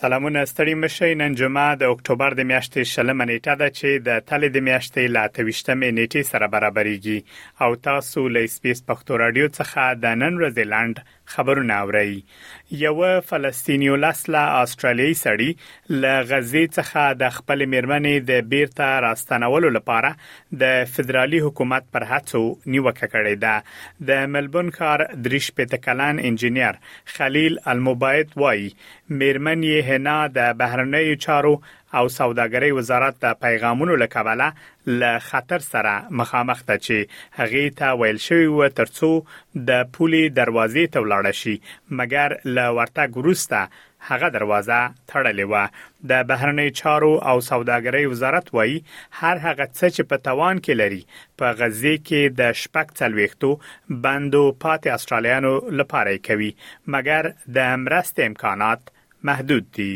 سلامونه ستړي مشي نن جمعه د اکتوبر د میاشتې شلمه نیټه ده چې د تلې د میاشتې لا توشتمه نیټه سره برابرېږي او تاسو له سپیس پښتو رادیو څخه د نن ورځې لاند خبرونه اورئ یوه فلسطینی الاسله آسترالیایی سړی له غزې څخه د خپل میرمنې د بیرته راستنولو لپاره د فدرالي حکومت پر هڅو نیوکه کړې ده د ملبون ښار دریش پته کلن انجنیر خلیل المباید وایي میرمن یې هنا د بهرنیو چارو او سوداګرۍ وزارت د پیغامونو له کبله له خطر سره مخامخ ده چې هغې ته ویل شوي و تر څو د پولې دروازې ته ولاړه شي مګر له ورتګ وروسته هغه دروازه تړلې وه د بهرنیو چارو او سوداګرۍ وزارت وایي هر هغه څه چې په توان کې لري په غزې کې د شپږ څلوېښتو بندو پاتې استرالیانو لپاره کوي مګر د مرستې امکانات محدود دي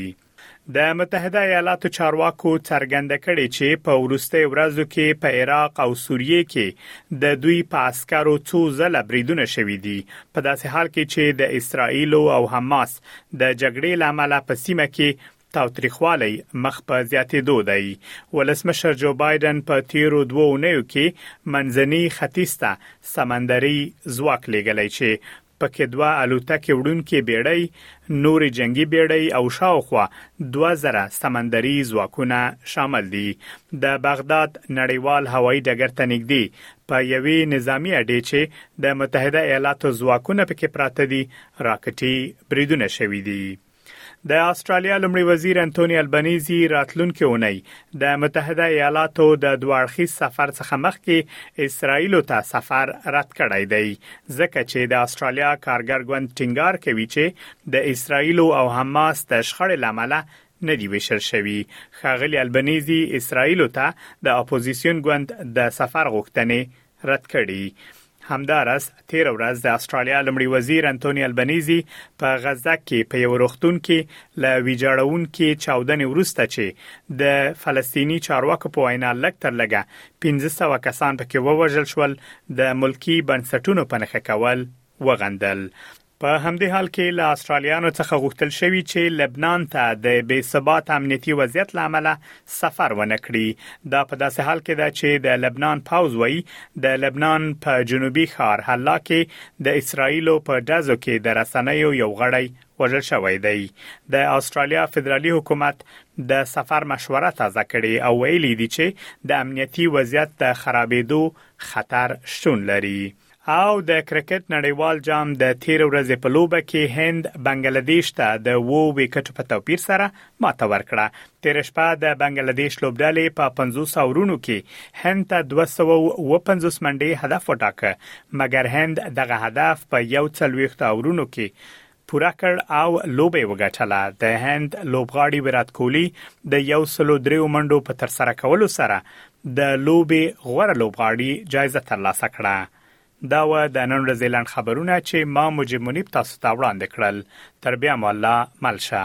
د متحده ایالاتو چارواکو څرګنده کړې چې په وروستۍ ورځو کې په عراق او سوریه کې د دوی په عسکرو څو ځله بریدونه شوي دي په داسې حال کې چې د اسرایل او حماس د جګړې لامل په سیمه کې تاوتریخوالی مخ په زیاتېدو دی ولسمشر جو بایدن په تیرو دوه اونیو کې منځنی ختیسته سمندري ځواک لګلې چې په کې دوه الوتکې وړونکې بېړۍ، نورې جنګي بېړۍ او شاوخوا دوه زره سمندري ځواکونه شامل دي. د بغداد نړیوال هوایي ډګر ته نږدې په یوې نظامي اډې چې د متحده ایالاتو ځواکونه په کې پراته دي، راکټي بریدونه شوي دي. د استرالیا لمړي وزیر انټونی البنيزي راتلونکي اونۍ د متحده ایالاتو د دواړخي سفر څخه مخکې اسرایل ته سفر رد کړی دی ځکه چې د استرالیا کارګر ګوند ټینګار کوي چې د اسرایل او حماس د شخړې لامل نه دی وشل شوی خاغلی البنيزي اسرایل ته د اپوزيسیون ګوند د سفر غوښتنې رد کړي همدارس تیر ورځ د استرالیا لمړي وزیر انټونی البنیزي په غزه کې په یو روختون کې ل ویجاړونکو چاودنې ورسته چې د فلسطینی چارواکو په وینا لک تر لګه 1500 کسان پکې ووژل شول د ملکی بنسټونو په نخښه کول وغندل په همدې حال کې له استرالیانو څخه غوښتل شوی چې لبنان ته د بې ثبات امنیتي وضعیت لامل سفر ونه کړي دا په داسې حال کې ده چې د لبنان پوز وایي د لبنان په جنوبي ښار حلا کې د اسرایل په دزو کې د رسنیو یو غړی وژل شوی دی د استرالیا فدرالي حکومت د سفر مشوره تازه کړې او ویلي دي چې د امنیتي وضعیت د خرابېدو خطر شتون لري او د کرکټ نړیوال جام د تېرې ورځې په لوبه کې هند بنګله دیش ته د اوو ویکټو په توپیر سره ماته ورکړه. تېره شپه د بنګله دیش لوبډلې په پنځوس اورونو کې هند ته دوه سوه او اووه پنځوس منډې هدف وټاکه، مګر هند دغه هدف په یو څلوېښت اورونو کې پوره کړ او لوبه یې وګټله. د هند لوبغاړي ویرات کولي د یو سلو دریو منډو په ترسره کولو سره د لوبې غوره لوبغاړي جایزه ترلاسه کړه. دا وه د نن ورځې لنډ خبرونه چې ما مجیب منیب تاسو ته وړاندې کړل. تر بیا مو الله مل شه.